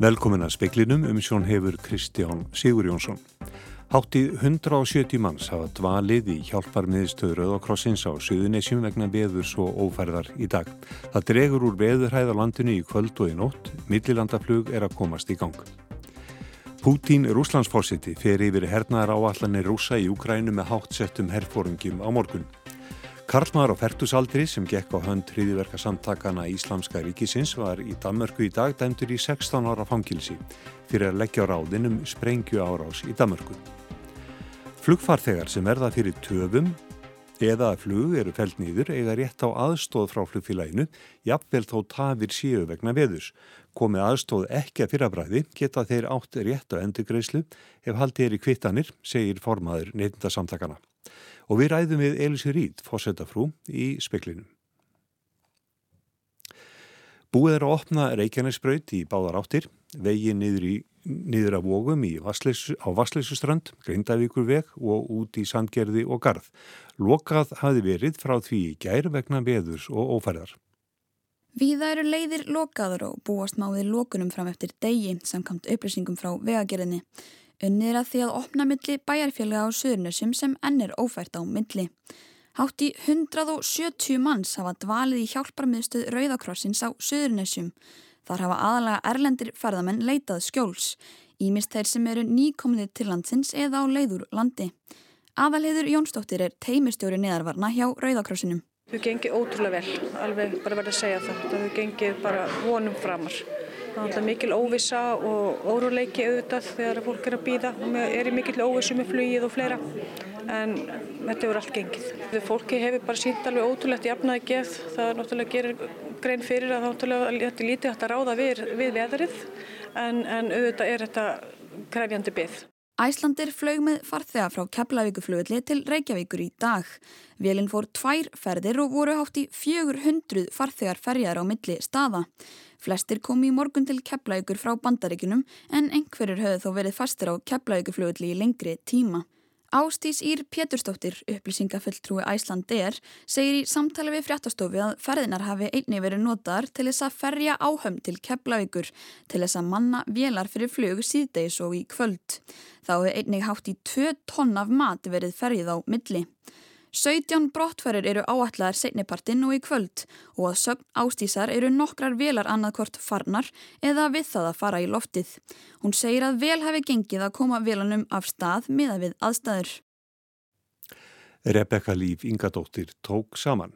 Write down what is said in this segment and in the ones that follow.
Velkomin að speklinum um sjón hefur Kristján Sigur Jónsson. Hátti 170 manns hafa dvalið í hjálparmiðstöður Rauðakrossins á Suðunisjum vegna veðurs og ófærðar í dag. Það dregur úr veðurhæð á landinu í kvöld og í nótt. Millilandaflug er að komast í gang. Pútín Rúslandsfórsiti fer yfir hernaðar áallanir rúsa í Ukrænu með háttsettum herfóringum á morgun. Karlmaður á færtusaldri sem gekk á hönd hriðiverka samtakana Íslamska ríkisins var í Danmörku í dag dæmtur í 16 ára fangilsi fyrir að leggja ráðin um sprengju árás í Danmörku. Flugfarþegar sem verða fyrir töfum eða að flug eru fælt nýður eiga rétt á aðstóð frá flugfélaginu, jafnvel þó tafir síu vegna veðus. Komið aðstóð ekki að fyrrabræði geta þeir átt rétt á endurgreislu ef haldið er í kvittanir, segir formaður neytindasamtakana. Og við ræðum við Elisi Rít, fósettafrú, í speklinum. Búið er að opna Reykjanesbraut í báðar áttir, vegi niður, niður af vógum Vassleisu, á Vassleisustrand, Grindavíkur veg og út í Sandgerði og Garð. Lokað hafi verið frá því í gær vegna veðurs og ófærðar. Víða eru leiðir lokaður og búast máðið lokunum fram eftir degi samkamt upplýsingum frá vegagerðinni. Unnið er að því að opna milli bæjarfélaga á Suðurnössum sem enn er ófært á milli. Hátt í 170 manns hafa dvalið í hjálparmiðstöð Rauðakrossins á Suðurnessjum. Þar hafa aðalega erlendir ferðamenn leitað skjóls, ímist þeir sem eru nýkominir til landsins eða á leiður landi. Aðalheiður Jónsdóttir er teimistjóri neðarvarna hjá Rauðakrossinum. Við gengið ótrúlega vel, alveg bara verið að segja það. Við gengið bara vonum framar. Það er mikil óvisa og óruleiki auðvitað þegar fólk er að býða og er í mikil óvisu með flugið og fleira en þetta hefur allt gengið. Fólki hefur bara sínt alveg ótrúlegt jafnaði geð. Það er náttúrulega gerir grein fyrir að þetta er lítið hægt að ráða við, við veðrið en, en auðvitað er þetta krefjandi byggð. Æslandir flög með farþega frá Keflavíkuflugulli til Reykjavíkur í dag. Vélinn fór tvær ferðir og voru hátt í 400 farþegar ferjar á milli staða. Flestir komi í morgun til Keflavíkur frá bandaríkunum en einhverjur höfðu þó verið fastir á Keflavíkuflugulli í lengri tíma. Ástís Ír Péturstóttir, upplýsingafulltrúi Æslandir, segir í samtali við fréttastofi að ferðinar hafi einni verið notaðar til þess að ferja áhöfn til Keflavíkur til þess að manna vélar fyrir flug síðdeis og í kvöld. Þá hefur einnig hátt í 2 tonn af mat verið ferjið á milli. 17 brottferðir eru áætlaðar segnipartinn og í kvöld og að sögn ástísar eru nokkrar velar annarkort farnar eða við það að fara í loftið. Hún segir að vel hefði gengið að koma velanum af stað miða við aðstæður. Rebecca Líf Ingadóttir tók saman.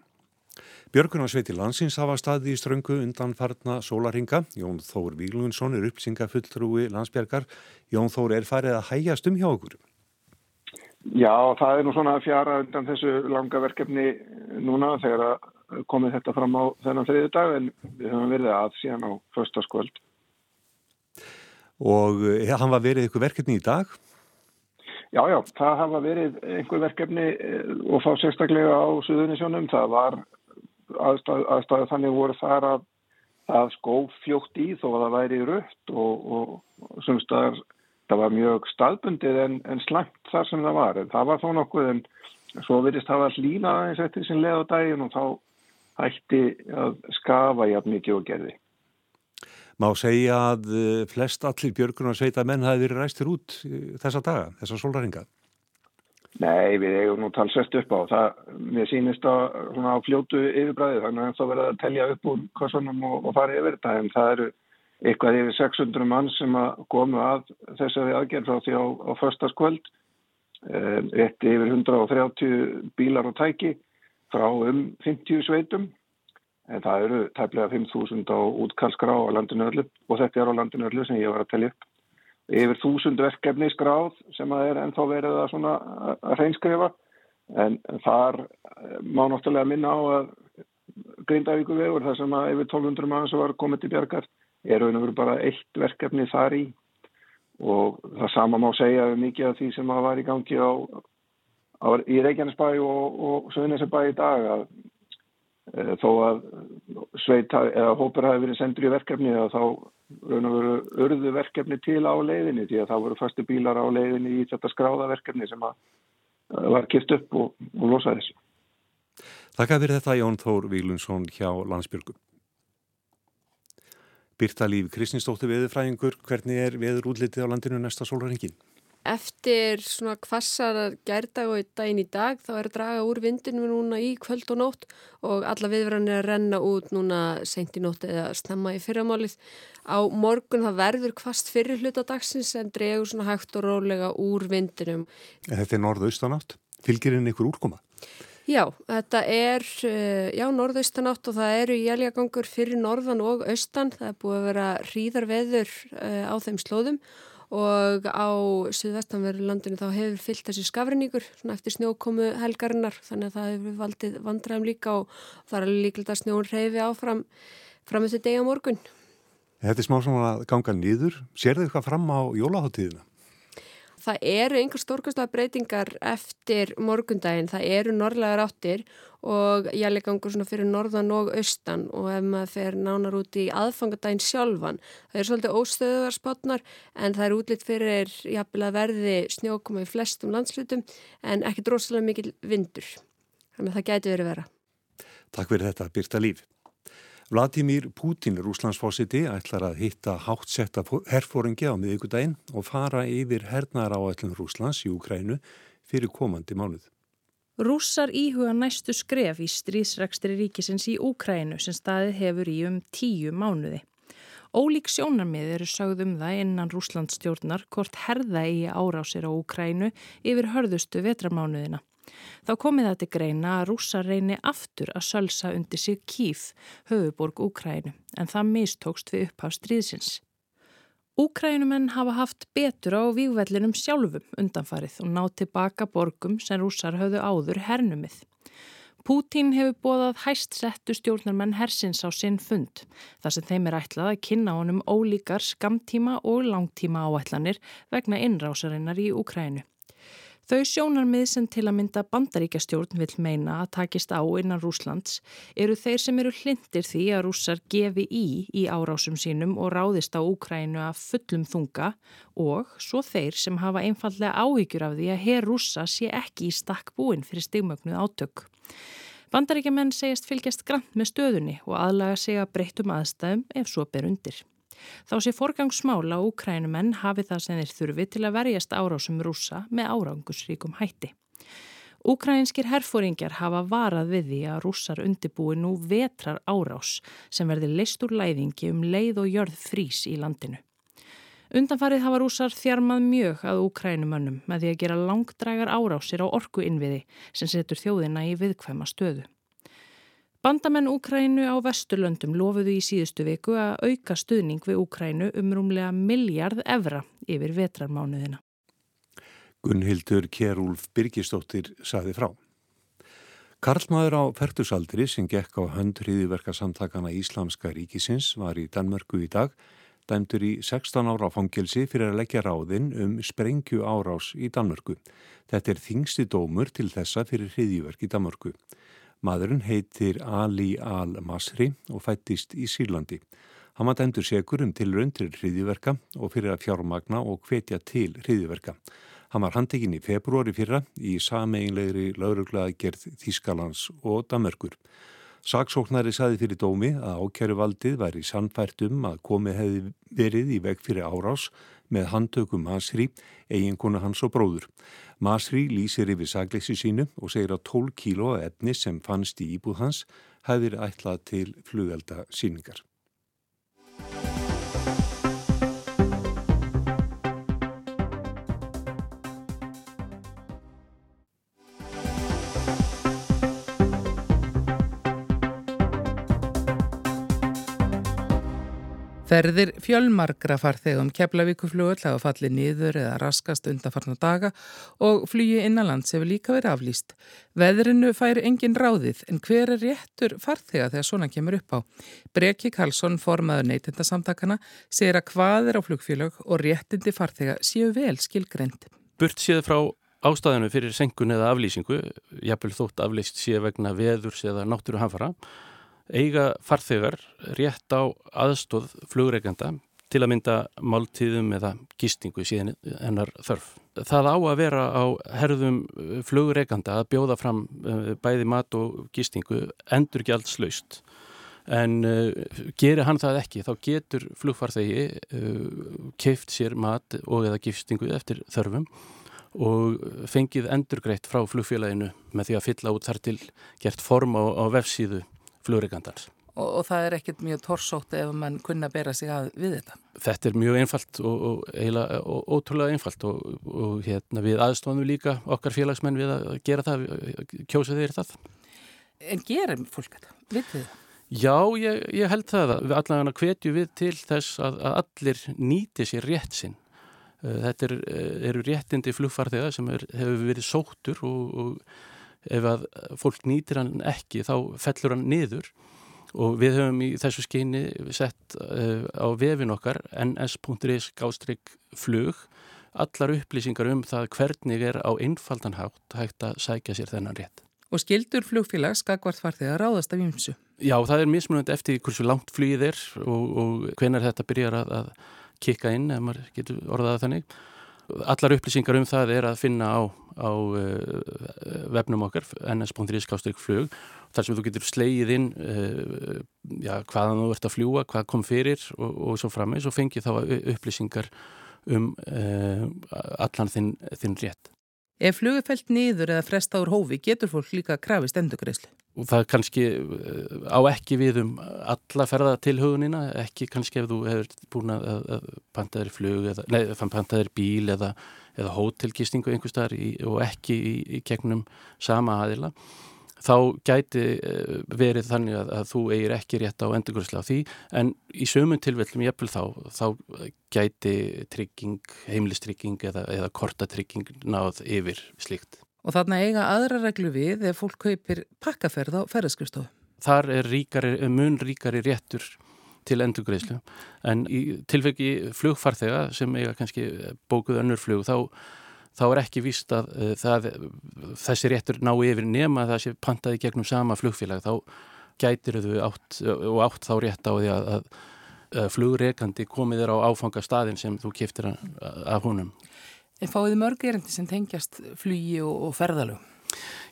Björgunarsveiti landsins hafa staði í ströngu undan farna sólaringa. Jón Þór Víglundsson er uppsingafulltrúi landsbjörgar. Jón Þór er farið að hægjast um hjá okkur. Já, það er nú svona fjara undan þessu langa verkefni núna þegar að komið þetta fram á þennan þriðu dag en við höfum verið að síðan á förstaskvöld. Og ja, hann var verið eitthvað verkefni í dag? Já, já, það hafa verið einhver verkefni eh, og þá sérstaklega á Suðunisjónum. Það var aðstæðu aðstæð, þannig voru þar að, að skóf fljótt í þó að það væri rött og, og, og semstaðar það var mjög staðbundið en, en slangt þar sem það var en það var þó nokkuð en svo virðist það var hlýna aðeins eftir sem leð á daginn og þá hætti að skafa jafn mikið og gerði. Má segja að eh, flest allir björgunar sveita menn hafi verið ræstir út eh, þessa daga, þessa solraringa? Nei, við eigum nú talsest upp á það. Mér sýnist að á fljótu yfirbræði þannig að það verða að telja upp úr kossunum og, og fara yfir þetta en það eru eitthvað yfir 600 mann sem að komu að þessari aðgerð frá því á, á förstaskvöld eitt yfir 130 bílar og tæki frá um 50 sveitum. En það eru tæplega 5.000 á útkallskrá á landinu öllu og þetta er á landinu öllu sem ég var að tellja upp. Yfir 1000 verkefni skráð sem að er ennþá verið að, að reynskrifa en þar eh, má náttúrulega minna á að Grindavíku vegur þar sem að yfir 1200 mann sem var komið til bjargar er raun og veru bara eitt verkefni þar í og það sama má segja um mikið af því sem það var í gangi á, á, í Reykjanesbæ og, og Söðunisabæ í dag að e, þó að sveit eða hópur hafi verið sendur í verkefni þá raun og veru örðu verkefni til á leiðinni því að það voru fastu bílar á leiðinni í þetta skráða verkefni sem að var kipt upp og, og losa þessu. Takk að fyrir þetta Jón Þór Vílundsson hjá Landsbjörgum. Birta Líf Kristinsdóttir veðurfræðingur, hvernig er veður útlitið á landinu næsta sólurhengin? Eftir svona kvassar gærdag og daginn í dag þá er að draga úr vindinu núna í kvöld og nótt og alla viðverðan er að renna út núna sent í nótt eða snemma í fyrramálið. Á morgun það verður kvast fyrir hlutadagsins en dregur svona hægt og rólega úr vindinum. Þetta er norðaustanátt. Fylgir inn ykkur úrkoma? Já, þetta er eh, já, norðaustanátt og það eru jæljagangur fyrir norðan og austan. Það er búið að vera hríðar veður eh, á þeim slóðum og á suðvestanverðu landinu þá hefur fyllt þessi skafrinníkur eftir snjókomu helgarinnar þannig að það hefur valdið vandræðum líka og það er að snjón reyfi áfram fram þetta degi á morgun. Þetta er smá svona að ganga nýður. Sér þið eitthvað fram á jólaháttíðina? Það eru einhver stórkastlega breytingar eftir morgundaginn. Það eru norðlegar áttir og jælegangur svona fyrir norðan og austan og ef maður fer nánar út í aðfangadaginn sjálfan. Það er svolítið óstöðuðar spotnar en það er útlitt fyrir jafnvel að verði snjókoma í flestum landslutum en ekki drosalega mikil vindur. Þannig að það gæti verið vera. Takk fyrir þetta, Birta Líf. Vladimir Putin, rúslandsfósiti, ætlar að hitta háttsetta herfóringi á miðugudaginn og fara yfir hernaðar áætlun Rúslands í Ukrænu fyrir komandi mánuð. Rússar íhuga næstu skref í stríðsrækstri ríkisins í Úkrænu sem staðið hefur í um tíu mánuði. Ólík sjónarmið eru sagð um það innan Rúslandsstjórnar hvort herða í árásir á Úkrænu yfir hörðustu vetramánuðina. Þá komið það til greina að rúsa reyni aftur að sölsa undir sig Kíf, höfuborg Úkrænu, en það mistókst við upphaf stríðsins. Úkrænumenn hafa haft betur á výgvellinum sjálfum undanfarið og nátt tilbaka borgum sem rúsar höfðu áður hernumið. Pútín hefur bóðað hæst settu stjórnarmenn hersins á sinn fund þar sem þeim er ætlað að kynna honum ólíkar skamtíma og langtíma áætlanir vegna innrásarinnar í Úkrænu. Þau sjónarmið sem til að mynda bandaríkjastjórn vil meina að takist á innan Rúslands eru þeir sem eru hlindir því að rússar gefi í í árásum sínum og ráðist á Úkrænu að fullum þunga og svo þeir sem hafa einfallega áhyggjur af því að hér rússa sé ekki í stakk búin fyrir stigmögnuð átök. Bandaríkjaman segist fylgjast grann með stöðunni og aðlaga sig að breyttum aðstæðum ef svo ber undir. Þá sé forgangsmála úkrænumenn hafi það sem þeir þurfi til að verjast árásum rúsa með árangusríkum hætti. Úkrænskir herfóringjar hafa varað við því að rússar undibúi nú vetrar árás sem verði leist úr læðingi um leið og jörð frís í landinu. Undanfarið hafa rússar þjarmað mjög að úkrænumönnum með því að gera langdrægar árásir á orku innviði sem setur þjóðina í viðkvæma stöðu. Bandamenn Úkrænu á Vesturlöndum lofuðu í síðustu viku að auka stuðning við Úkrænu um rúmlega miljard evra yfir vetrarmánuðina. Gunnhildur Kjærúlf Birgistóttir saði frá. Karlmaður á færtusaldri sem gekk á höndriðiverka samtakana Íslamska ríkisins var í Danmörku í dag dæmdur í 16 ára fangilsi fyrir að leggja ráðinn um sprengju árás í Danmörku. Þetta er þingsti dómur til þessa fyrir hriðiverk í Danmörku. Maðurinn heitir Ali Al-Masri og fættist í Sýrlandi. Hann var dæmdur segur um tilraun til hriðiverka og fyrir að fjármagna og hvetja til hriðiverka. Hann var handekinn í februari fyrra í sameinlegri lauruglaða gerð Þískalands og Damerkur. Saksóknari saði fyrir dómi að ákjæruvaldið væri sannfært um að komið hefði verið í veg fyrir árás með handtökum Masri, eiginkona hans og bróður. Masri lýsir yfir sagleysi sínu og segir að 12 kíló efni sem fannst í íbúð hans hefðir ætlað til flugelda síningar. Ferðir fjölmargra farþegum keflavíkuflugull hafa fallið niður eða raskast undanfarnar daga og flugi innanlands hefur líka verið aflýst. Veðrinu fær engin ráðið en hver er réttur farþega þegar svona kemur upp á? Breki Karlsson, formaður neytindasamtakana, segir að hvað er á flugfélög og réttindi farþega séu vel skilgreynd. Burt séð frá ástæðinu fyrir senkun eða aflýsingu, jafnvel þótt aflýst sé vegna veðurs eða náttúru hanfara, eiga farþegar rétt á aðstóð flugreikanda til að mynda máltíðum eða gistingu síðan hennar þörf. Það á að vera á herðum flugreikanda að bjóða fram eh, bæði mat og gistingu endur gjaldslaust en uh, gerir hann það ekki þá getur flugfarþegi uh, keift sér mat og eða gifstingu eftir þörfum og fengið endurgreitt frá flugfélaginu með því að fylla út þar til gert form á, á vefsíðu flugreikandans. Og, og það er ekkert mjög torsótt ef mann kunna bera sig að við þetta? Þetta er mjög einfalt og, og eiginlega ótrúlega einfalt og, og hérna, við aðstofnum líka okkar félagsmenn við að gera það, kjósa þeir það. En gerum fólk þetta? Vitið það? Já, ég, ég held það að við allavega hvetju við til þess að, að allir nýti sér rétt sinn Eh, þetta er, eh, eru réttindi flugfarþega sem er, hefur verið sóttur og, og ef að fólk nýtir hann ekki þá fellur hann niður og við höfum í þessu skeini sett uh, á vefin okkar ns.is gástrygg flug allar upplýsingar um það hvernig er á einfaldan hátt hægt að sækja sér þennan rétt. Og skildur flugfélag skakvart farþega ráðast af ymsu? Já, það er mismunandi eftir hversu langt flugið er og, og hvenar þetta byrjar að, að kikka inn ef maður getur orðaða þannig. Allar upplýsingar um það er að finna á, á uh, vefnum okkar ns.is flug þar sem þú getur slegið inn uh, já, hvaðan þú ert að fljúa, hvað kom fyrir og, og svo frammeins og fengið þá upplýsingar um uh, allan þinn, þinn rétt. Ef flugu fælt nýður eða fresta úr hófi getur fólk líka krafist endurgreyslu? Það kannski eh, á ekki við um alla ferða til hugunina, ekki kannski ef þú hefur búin að, að pantaðir flug eða, nei, pantaðir bíl eða, eða hótelgistingu einhver staðar og ekki í, í gegnum sama aðila þá gæti eh, verið þannig að, að þú eigir ekki rétt á endurgjóðslega á því en í sömum tilvellum ég eppil þá, þá gæti trygging, heimlistrygging eða, eða kortatrygging náð yfir slíkt. Og þarna eiga aðra reglu við ef fólk kaupir pakkaferð á ferðarskristofu? Þar er ríkari, mun ríkari réttur til endurgjóðslu en í tilveki flugfarþega sem eiga kannski bókuð önnur flug þá þá er ekki víst að uh, það, þessi réttur ná yfir nema það sé pantaði gegnum sama flugfélag þá gætir þau átt og átt þá rétt á því að, að, flugreikandi komið þér á áfangastadin sem þú kiftir af húnum. En fáið mörg erindi sem tengjast flugi og ferðalög?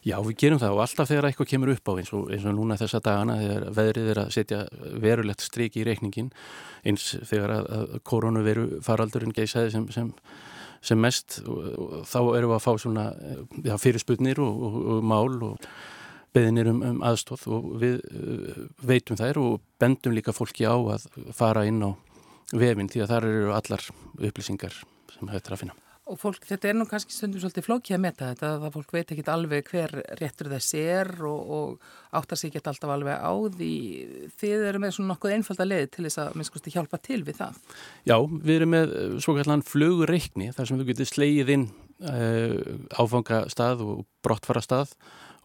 Já, við gerum það og alltaf þegar eitthvað kemur upp á eins og, eins og núna þessa dagana þegar veðrið er að setja verulegt striki í reikningin eins þegar að, að koronaviru faraldurinn geysaði sem, sem sem mest og þá erum við að fá svona ja, fyrirsputnir og, og, og mál og beðinir um, um aðstóð og við uh, veitum þær og bendum líka fólki á að fara inn á vefinn því að þar eru allar upplýsingar sem hættir að finna. Og fólk, þetta er nú kannski stundum svolítið flókið að metta þetta, að fólk veit ekki alveg hver réttur þessi er og, og áttar sig ekki alltaf alveg á því þið eru með svona nokkuð einfalda leið til þess að minnskusti hjálpa til við það. Já, við erum með svo kallan flugreikni þar sem þú getur slegið inn uh, áfangastað og brottfarastað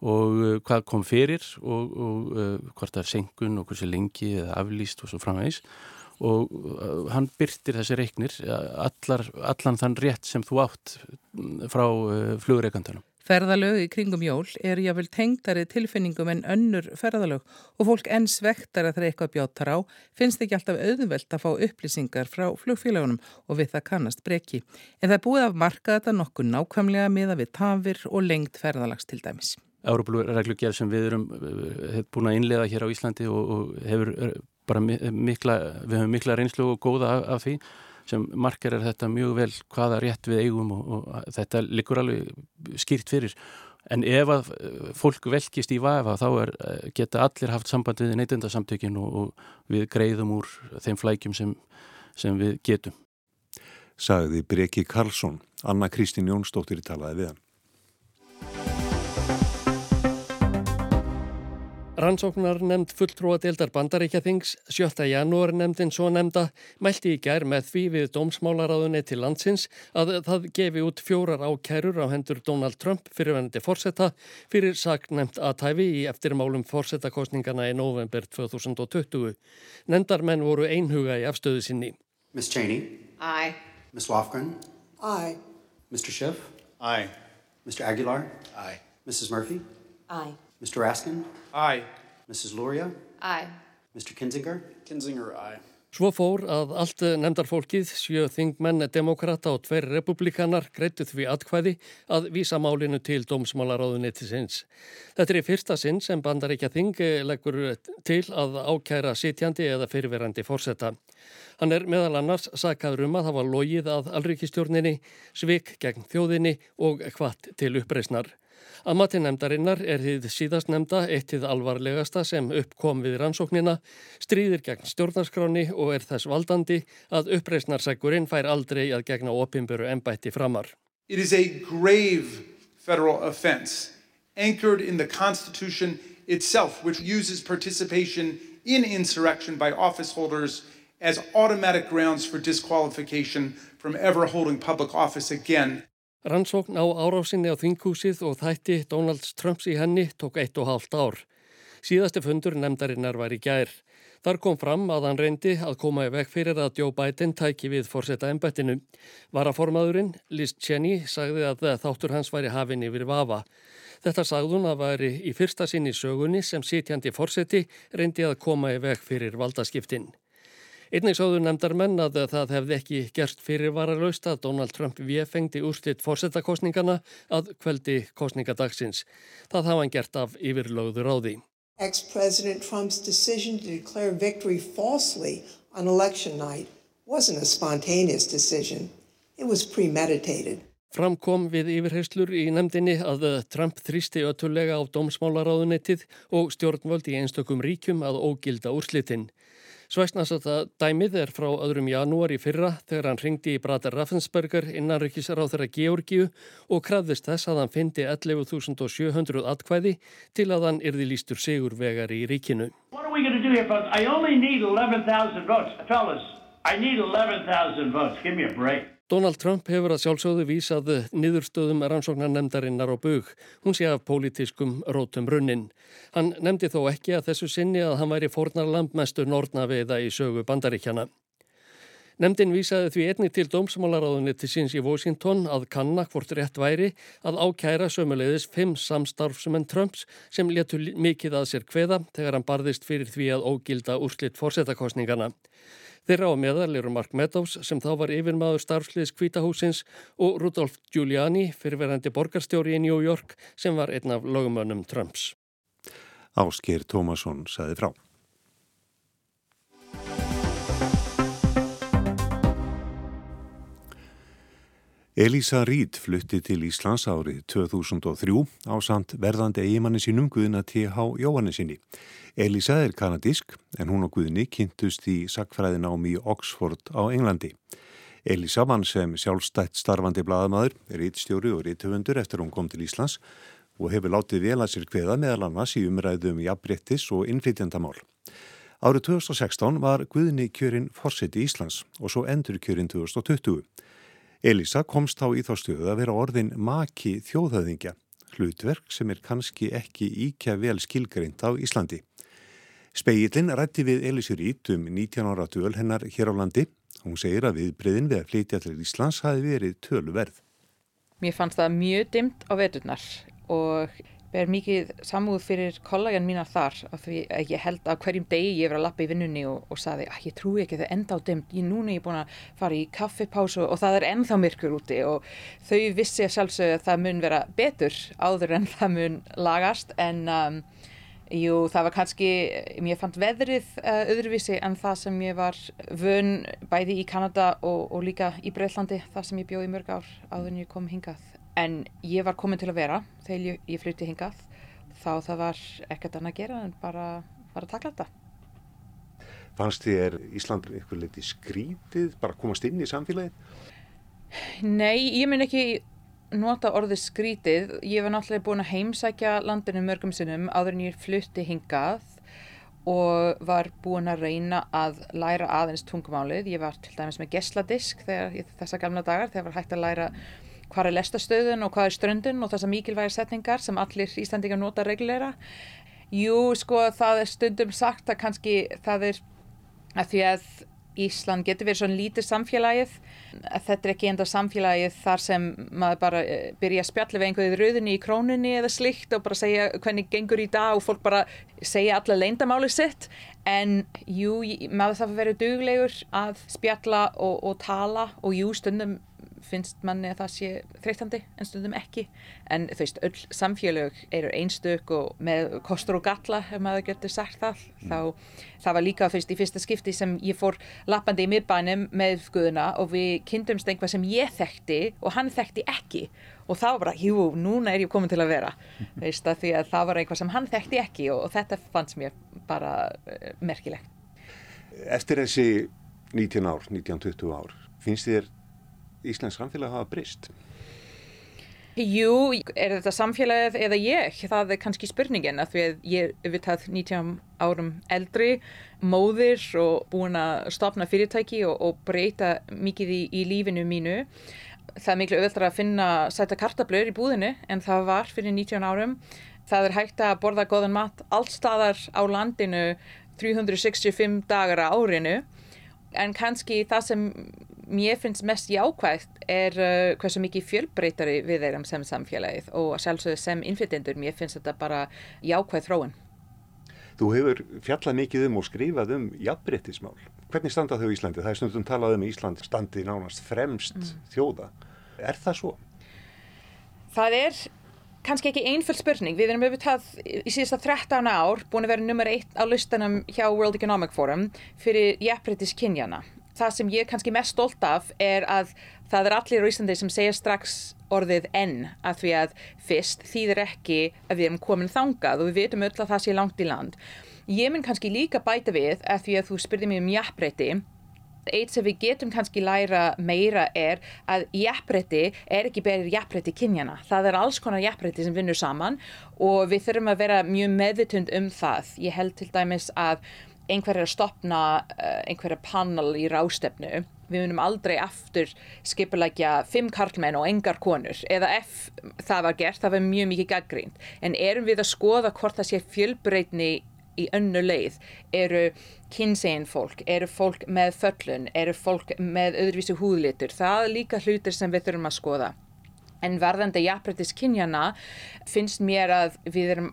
og uh, hvað kom fyrir og, og uh, hvort það er senkun og hversu lengi eða aflýst og svo framvegs og uh, hann byrtir þessi reiknir allar, allan þann rétt sem þú átt mm, frá uh, flugreikandunum. Ferðalög í kringum jól er jáfnvel tengdari tilfinningum en önnur ferðalög og fólk enn svektar að það eitthvað bjátar á finnst ekki alltaf auðvelt að fá upplýsingar frá flugfélagunum og við það kannast breki. En það búið að marka þetta nokkuð nákvæmlega miða við tafir og lengt ferðalags til dæmis. Európa-reglugjörð sem við erum uh, búin að innlega hér á Íslandi og, og hefur bara mikla, við höfum mikla reynslu og góða af, af því sem margar er þetta mjög vel hvaða rétt við eigum og, og þetta likur alveg skýrt fyrir en ef að eh, fólk velkist í vafa þá er, eh, geta allir haft samband við neytendasamtökin og, og við greiðum úr þeim flækjum sem, sem við getum. Sagði Breki Karlsson, Anna Kristín Jónsdóttir talaði við hann. Rannsóknar nefnd fulltrúa deildar bandaríkjathings 7. janúar nefndin svo nefnda mælti í gær með því við dómsmálaráðunni til landsins að það gefi út fjórar ákærur á hendur Donald Trump fyrirvenandi fórsetta fyrir saknæmt aðtæfi í eftirmálum fórsettakostningana í november 2020. Nefndarmenn voru einhuga í afstöðu sinni. Ms. Cheney. Aye. Ms. Lofgren. Aye. Mr. Schiff. Aye. Mr. Aguilar. Aye. Mrs. Murphy. Aye. Mr. Raskin? Aye. Mrs. Luria? Aye. Mr. Kinzinger? Kinzinger, aye. Svo fór að allt nefndarfólkið, sjö þingmenn, demokrata og tveir republikanar greittu því atkvæði að vísa málinu til dómsmálaráðunettisins. Þetta er í fyrsta sinn sem bandaríkja þing leggur til að ákæra sitjandi eða fyrirverandi fórsetta. Hann er meðal annars sakaður um að hafa logið að alríkistjórninni, svik gegn þjóðinni og hvart til uppreysnar. Að mati nefndarinnar er þið síðast nefnda eitt þið alvarlegasta sem uppkom við rannsóknina, stríðir gegn stjórnarskráni og er þess valdandi að uppreysnarsækurinn fær aldrei að gegna opimböru ennbætti framar. It is a grave federal offense anchored in the Constitution itself which uses participation in insurrection by office holders as automatic grounds for disqualification from ever holding public office again. Rannsókn á árásinni á þinghúsið og þætti Donalds Trumps í henni tók eitt og hálft ár. Síðasti fundur nefndarinnar var í gær. Þar kom fram að hann reyndi að koma í veg fyrir að Joe Biden tæki við fórseta ennbættinu. Varaformaðurinn, Liz Cheney, sagði að þáttur hans væri hafinn yfir vafa. Þetta sagðun að væri í fyrsta sinni sögunni sem sitjandi fórseti reyndi að koma í veg fyrir valdaskiptinn. Einnig sáðu nefndar menn að það hefði ekki gert fyrirvaralaust að Donald Trump viðfengdi úrslitt fórsetakostningana að kveldi kostningadagsins. Það hafa hann gert af yfirlögður á því. Ex-President Trump's decision to declare victory falsely on election night wasn't a spontaneous decision. It was premeditated. Framkom við yfirheyslur í nefndinni að Trump þrýsti öttulega á dómsmálaráðunettið og stjórnvöld í einstökum ríkjum að ógilda úrslitinn. Svæsnasata dæmið er frá öðrum janúar í fyrra þegar hann ringdi í Brater Raffensberger innanrikisráð þeirra Georgiu og krafðist þess að hann fyndi 11.700 atkvæði til að hann yrði lístur sigurvegar í ríkinu. What are we going to do here folks? I only need 11,000 votes. Fellas, I need 11,000 votes. Give me a break. Donald Trump hefur að sjálfsögðu vísað niðurstöðum rannsóknar nefndarinnar á bug. Hún sé af pólitískum rótum runnin. Hann nefndi þó ekki að þessu sinni að hann væri fornarlamb mestu nortnaveiða í sögu bandaríkjana. Nemndin vísaði því einni til dómsmálaráðunni til síns í Washington að kanna hvort rétt væri að ákæra sömulegðis fimm samstarfsumenn Trumps sem letu mikið að sér kveða þegar hann barðist fyrir því að ógilda úrslitt fórsetakostningana. Þeirra á meðal eru Mark Meadows sem þá var yfirmaður starfsliðs kvítahúsins og Rudolf Giuliani, fyrirverandi borgarstjóri í New York sem var einn af lögumönnum Trumps. Ásker Tómasson saði frá. Elisa Reid flutti til Íslands árið 2003 á samt verðandi eigimanni sínum Guðina T.H. Jóhannesinni. Elisa er kanadísk en hún og Guðni kynntust í sakfræðin ámi í Oxford á Englandi. Elisa vann sem sjálfstætt starfandi bladamæður, rítstjóri og rítufundur eftir hún kom til Íslands og hefur látið vel að sér kveða meðal annars í umræðum jafnbrettis og innflytjandamál. Árið 2016 var Guðni kjörinn fórseti Íslands og svo endur kjörinn 2020. Elisa komst þá í þá stöðu að vera orðin maki þjóðhauðingja, hlutverk sem er kannski ekki íkja vel skilgreint á Íslandi. Speillin rætti við Elisur Ít um 19 ára döl hennar hér á landi. Hún segir að viðbreyðin við að flytja til Íslands hafi verið tölu verð. Mér fannst það mjög dimt á veturnar og ber mikið samúð fyrir kollegan mínar þar af því að ég held að hverjum degi ég verið að lappa í vinnunni og, og saði að ég trúi ekki að það enda á dimt, ég núna er ég búin að fara í kaffipásu og það er ennþá myrkur úti. Og þau vissi að sjálfsögðu að það mun vera betur áður en það mun lagast en um, jú það var kannski, ég fann veðrið uh, öðruvísi en það sem ég var vön bæði í Kanada og, og líka í Breitlandi þar sem ég bjóði mörg ár áður en ég kom hingað en ég var komin til að vera þegar ég, ég flutti hingað þá það var ekkert annað að gera en bara fara að takla þetta. Fannst þér Ísland eitthvað litið skrítið, bara komast inn í samfélagið? Nei, ég minn ekki nota orðið skrítið. Ég var náttúrulega búin að heimsækja landinu mörgum sinnum áður en ég flutti hingað og var búin að reyna að læra aðeins tungumálið. Ég var til dæmis með gesladisk þegar þessa gamla dagar þegar var hægt að læra hvað er lestastöðun og hvað er ströndun og þessar mikilvægir setningar sem allir Íslandingar nota regluleira. Jú, sko, það er stundum sagt að kannski það er að því að Ísland getur verið svona lítið samfélagið þetta er ekki enda samfélagið þar sem maður bara eh, byrja að spjalla við einhverju rauðinni í krónunni eða slikt og bara segja hvernig gengur í dag og fólk bara segja alla leindamáli sitt en jú, maður þarf að vera duglegur að spjalla og, og tala og jú, stundum finnst manni að það sé þreytandi en stundum ekki. En þú veist, öll samfélög eru einstök og með kostur og galla ef maður getur sagt það. Mm. þá það var líka fyrst í fyrsta skipti sem ég fór lappandi í miðbænum með Guðuna og við kynntumst einhvað sem ég þekkti og hann þekkti ekki. Og þá bara, jú, núna er ég komin til að vera. Veist að því að það var einhvað sem hann þekkti ekki og, og þetta fannst mér bara uh, merkilegt. Eftir þessi 19 ár, 19-20 ár finnst þér Íslands samfélag hafa brist? Jú, er þetta samfélagið eða ég? Það er kannski spurningin að því að ég er vitað 19 árum eldri, móðir og búin að stopna fyrirtæki og, og breyta mikið í, í lífinu mínu. Það er miklu öðvöldra að finna sæta kartablur í búðinu en það var fyrir 19 árum. Það er hægt að borða góðan mat allstaðar á landinu 365 dagar á árinu en kannski það sem mér finnst mest jákvægt er uh, hversu mikið fjölbreytari við erum sem samfélagið og sjálfsögðu sem innflytjendur, mér finnst þetta bara jákvæð þróun. Þú hefur fjallað mikið um og skrifað um jafnbreytismál. Hvernig standa þau í Íslandi? Það er stundum talað um að Ísland standi nánast fremst mm. þjóða. Er það svo? Það er kannski ekki einföld spurning. Við erum auðvitað í síðasta 13 ár búin að vera nummer eitt á listanum hjá World Economic Forum fyrir jafnbreytis kynjana það sem ég er kannski mest stolt af er að það er allir á Íslandi sem segja strax orðið enn að því að fyrst þýðir ekki að við erum komin þangað og við veitum öll að það sé langt í land. Ég mun kannski líka bæta við að því að þú spurði mér um jafnbreytti eitt sem við getum kannski læra meira er að jafnbreytti er ekki berið jafnbreytti kynjana. Það er alls konar jafnbreytti sem vinnur saman og við þurfum að vera mjög meðvitund um það. Ég held til dæmis að einhver er að stopna uh, einhverja panel í rástefnu við munum aldrei aftur skipulækja fimm karlmenn og engar konur. Eða ef það var gert, það var mjög mikið gaggrínt, en erum við að skoða hvort það sé fjölbreytni í önnu leið, eru kynsegin fólk, eru fólk með föllun, eru fólk með öðruvísi húðlitur, það er líka hlutir sem við þurfum að skoða En varðandi jafnbryttis kynjana finnst mér að við erum,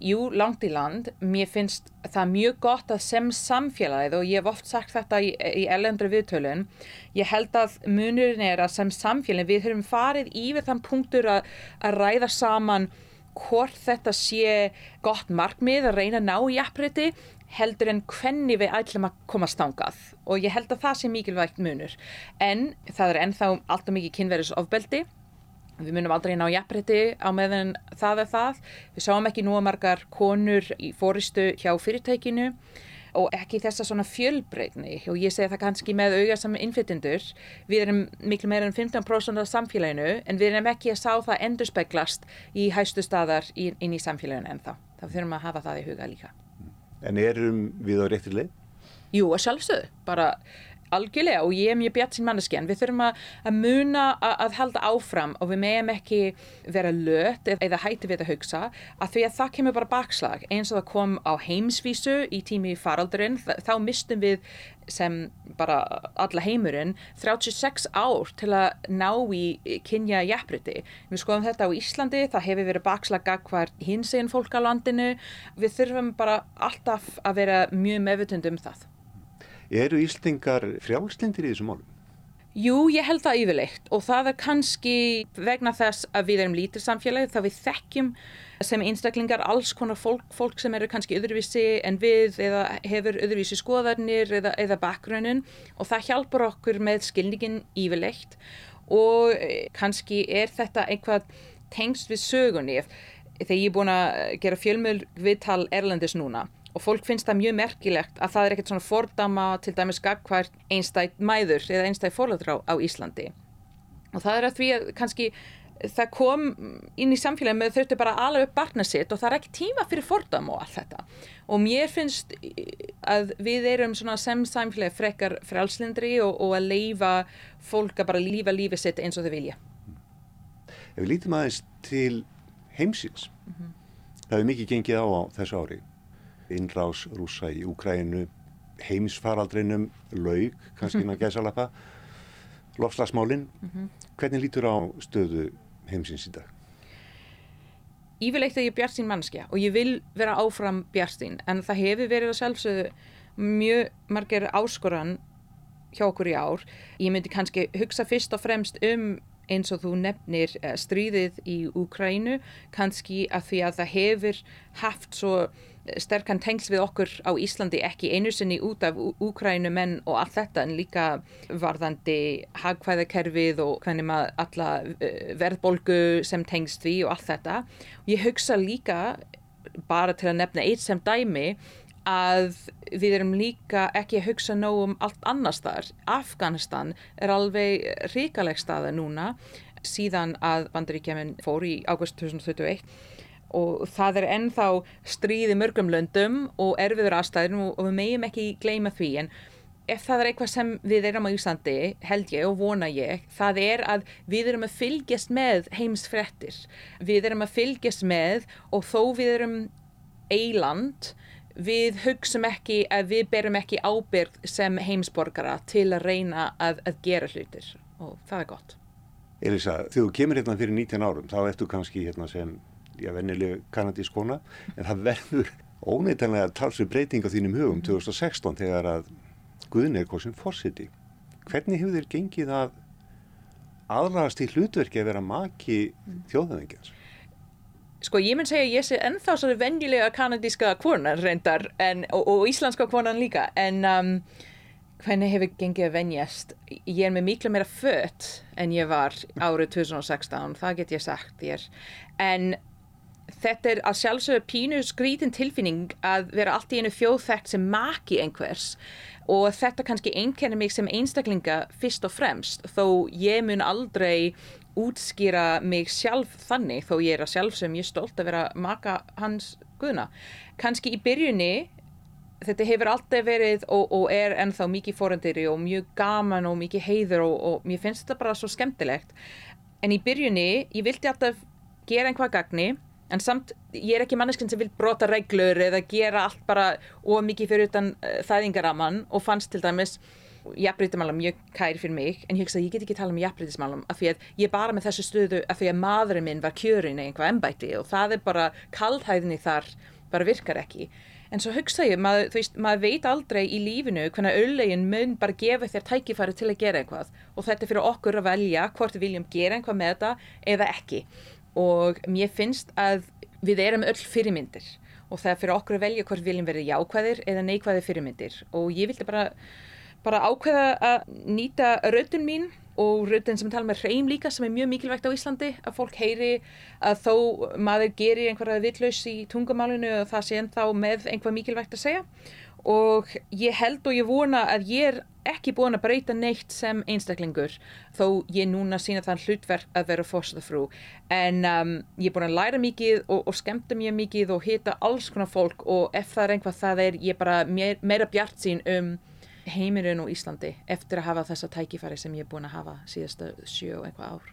jú, langt í land, mér finnst það mjög gott að sem samfélagið og ég hef oft sagt þetta í, í ellendri viðtölun, ég held að munurinn er að sem samfélagið við höfum farið yfir þann punktur að, að ræða saman hvort þetta sé gott markmið að reyna að ná jafnbrytti heldur en hvernig við ætlum að koma stángað og ég held að það sé mikilvægt munur. En það er ennþá alltaf mikið kynverðisofbeldi Við munum aldrei ná jafnbreytti á meðan það er það. Við sáum ekki nú að margar konur í fóristu hjá fyrirtækinu og ekki þessa svona fjölbreytni og ég segi það kannski með auga sem innflytjendur. Við erum miklu meira en 15% af samfélaginu en við erum ekki að sá það endur speglast í hæstu staðar inn í samfélaginu en þá. Það þurfum að hafa það í huga líka. En erum við á réttir leið? Jú, að sjálfsögðu. Bara algjörlega og ég er mjög bjart sín manneski en við þurfum að, að muna að, að halda áfram og við meðum ekki vera lött eða, hætti við að hugsa að því að það kemur bara bakslag eins og það kom á heimsvísu í tími faraldurinn þá mistum við sem bara alla heimurinn 36 ár til að ná í kynja jafnbriti. Við skoðum þetta á Íslandi, það hefur verið bakslag hvar hins einn fólk á landinu. Við þurfum bara alltaf að vera mjög meðvutund um það. Eru Íslingar frjálslindir í þessum málum? Jú, ég held það yfirleitt og það er kannski vegna þess að við erum lítir samfélagi þá við þekkjum sem einstaklingar alls konar fólk, fólk sem eru kannski öðruvísi en við eða hefur öðruvísi skoðarnir eða, eða bakgrunnin og það hjálpar okkur með skilningin yfirleitt og eh, kannski er þetta einhvað tengst við sögunni þegar ég er búin að gera fjölmjöl viðtal Erlendis núna og fólk finnst það mjög merkilegt að það er ekkert svona fordama til dæmis gagkvært einstætt mæður eða einstætt fórlöður á, Íslandi. Og það er að því að kannski það kom inn í samfélagi með þurftu bara alveg upp barna sitt og það er ekki tíma fyrir fordama og allt þetta. Og mér finnst að við erum sem samfélagi frekar frálslindri og, og að leifa fólk að bara lífa lífi sitt eins og þau vilja. Ef við lítum aðeins til heimsins mm -hmm. það hefur mikið gengið á, á þessu ári innrás rúsa í Úkrænu, heimsfaraldrinum, laug, kannski inn á gæsalappa, lofslagsmálinn. Mm -hmm. Hvernig lítur á stöðu heimsins í dag? Ívilegt að ég er bjart sín mannskja og ég vil vera áfram bjart sín en það hefur verið að sjálfsögðu mjög margir áskoran hjá okkur í ár. Ég myndi kannski hugsa fyrst og fremst um eins og þú nefnir uh, stríðið í Úkrænu kannski að því að það hefur haft svo eh, sterkan tengsl við okkur á Íslandi ekki einu sinni út af Úkrænu menn og allt þetta en líka varðandi hagkvæðakerfið og hvernig maður alla uh, verðbolgu sem tengst við og allt þetta. Ég hugsa líka bara til að nefna eitt sem dæmi að við erum líka ekki að hugsa nóg um allt annars þar. Afganistan er alveg ríkaleg staða núna síðan að bandaríkjaman fór í águst 2021 og það er ennþá stríði mörgum löndum og erfiður aðstæðin og við meðum ekki gleyma því. En ef það er eitthvað sem við erum á Íslandi held ég og vona ég það er að við erum að fylgjast með heimsfrettir við erum að fylgjast með og þó við erum eiland við hugsaum ekki að við berum ekki ábyrg sem heimsborgara til að reyna að, að gera hlutir. Og það er gott. Elisa, þegar þú kemur hérna fyrir 19 árum þá ertu kannski hérna sem já, vennileg kanadísk kona en það verður óneitanlega talsvið breyting á þínum hugum 2016 mhm. þegar að Guðin er sem fórsiti. Hvernig hefur þér gengið að aðlagast í hlutverki að vera maki mm. þjóðaðingjans? Sko ég mun segja að ég sé ennþá svo venjulega kanadíska kvornan reyndar en, og, og íslenska kvornan líka en um, hvernig hefur gengið að venjast? Ég er með miklu meira fött en ég var árið 2016, það get ég sagt þér en þetta er að sjálfsögja pínu skrítin tilfinning að vera allt í einu þjóðþægt sem maki einhvers og þetta kannski einkennir mig sem einstaklinga fyrst og fremst þó ég mun aldrei útskýra mig sjálf þannig þó ég er að sjálf sem ég er stolt að vera maka hans guðna. Kanski í byrjunni þetta hefur alltaf verið og, og er ennþá mikið fórandiri og mjög gaman og mikið heiður og, og mér finnst þetta bara svo skemmtilegt. En í byrjunni ég vildi alltaf gera einhvað gagni en samt ég er ekki manneskinn sem vil brota reglur eða gera allt bara og mikið fyrir utan uh, þæðingaraman og fannst til dæmis jafnbrytismálum mjög kæri fyrir mig en ég hugsa að ég get ekki tala um jafnbrytismálum af því að ég bara með þessu stöðu af því að maðurinn minn var kjörin eða einhvað ennbæti og það er bara kaldhæðinni þar bara virkar ekki. En svo hugsa ég, maður, veist, maður veit aldrei í lífinu hvernig auðlegin mun bara gefa þér tækifæri til að gera eitthvað og þetta er fyrir okkur að velja hvort við viljum gera eitthvað með þetta eða ekki og mér finnst að við erum öll fyrirmyndir. Og það er fyrir okkur að velja hvort við viljum verið jákvæðir eða neikvæðir fyrirmyndir. Og ég vildi bara bara ákveða að nýta röddun mín og röddun sem tala með hreim líka sem er mjög mikilvægt á Íslandi að fólk heyri að þó maður gerir einhverja vittlaus í tungumálinu og það sé ennþá með einhvað mikilvægt að segja og ég held og ég vona að ég er ekki búin að breyta neitt sem einstaklingur þó ég núna sína þann hlutverk að vera fórstafrú en um, ég er búin að læra mikið og, og skemmta mér mikið og hita alls konar fólk og ef það er einhvað það er ég bara meira bjart sín um heimirinn og Íslandi eftir að hafa þessa tækifæri sem ég er búin að hafa síðastu sjö og einhvað ár.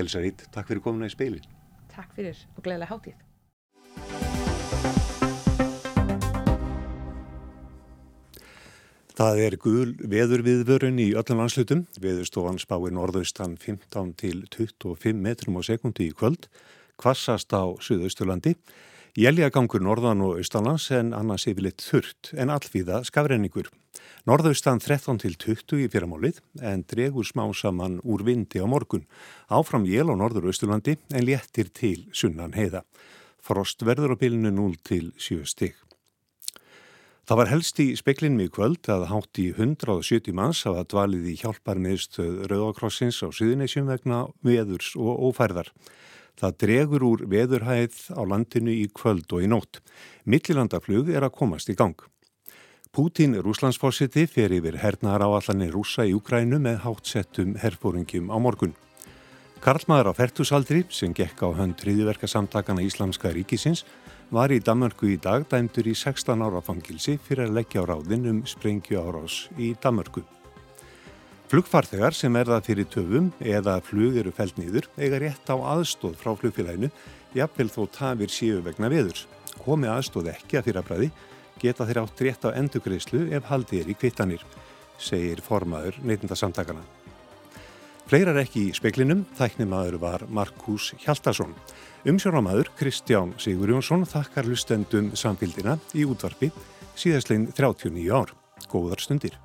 Elsa Rít, takk fyrir komuna í speilin. Takk fyrir og gleðilega hátíð. Það er gul veðurviðvörun í öllum landslutum. Veðurstofan spáir norðaustan 15 til 25 metrum á sekundi í kvöld, kvassast á Suðausturlandi. Jæljagangur norðan og austanlands en annars yfirleitt þurrt en allvíða skafrenningur. Norðaustan 13 til 20 í fyrramálið en dregur smá saman úr vindi á morgun. Áfram jél á norður Östurlandi en léttir til sunnan heiða. Frost verður á pilinu 0 til 7 stig. Það var helst í speklin mig kvöld að hátt í 170 manns hafa dvalið í hjálpar meðstöð Rauðakrossins á Suðunisjum vegna veðurs og ófærðar. Það dregur úr veðurhæð á landinu í kvöld og í nótt. Millilandaflug er að komast í gang. Pútín, rúslandsfósiti, fer yfir hernaðar áallanir rúsa í Ukrænu með hátsettum herfóringjum á morgun. Karlmaður á fertusaldri, sem gekk á hönd triðiverka samtakana Íslamska ríkisins, var í Damörgu í dag dæmdur í 16 ára fangilsi fyrir að leggja á ráðin um sprengju árás í Damörgu. Flugfarþegar sem er það fyrir töfum eða flug eru fælt nýður eiga rétt á aðstóð frá flugfélaginu, jafnvel þó tafir síu vegna viðurs. Komi aðstóð ekki að fyrrabræði geta þeir átt rétt á endugreislu ef haldið er í kvittanir, segir formaður neytindasamtakana. Fleirar ekki í speklinum, þæknimaður var Markus Hjaltarsson. Umsjónamaður Kristján Sigurjónsson þakkar hlustendum samfélgina í útvarpi síðastlegin 39 ár. Góðar stundir.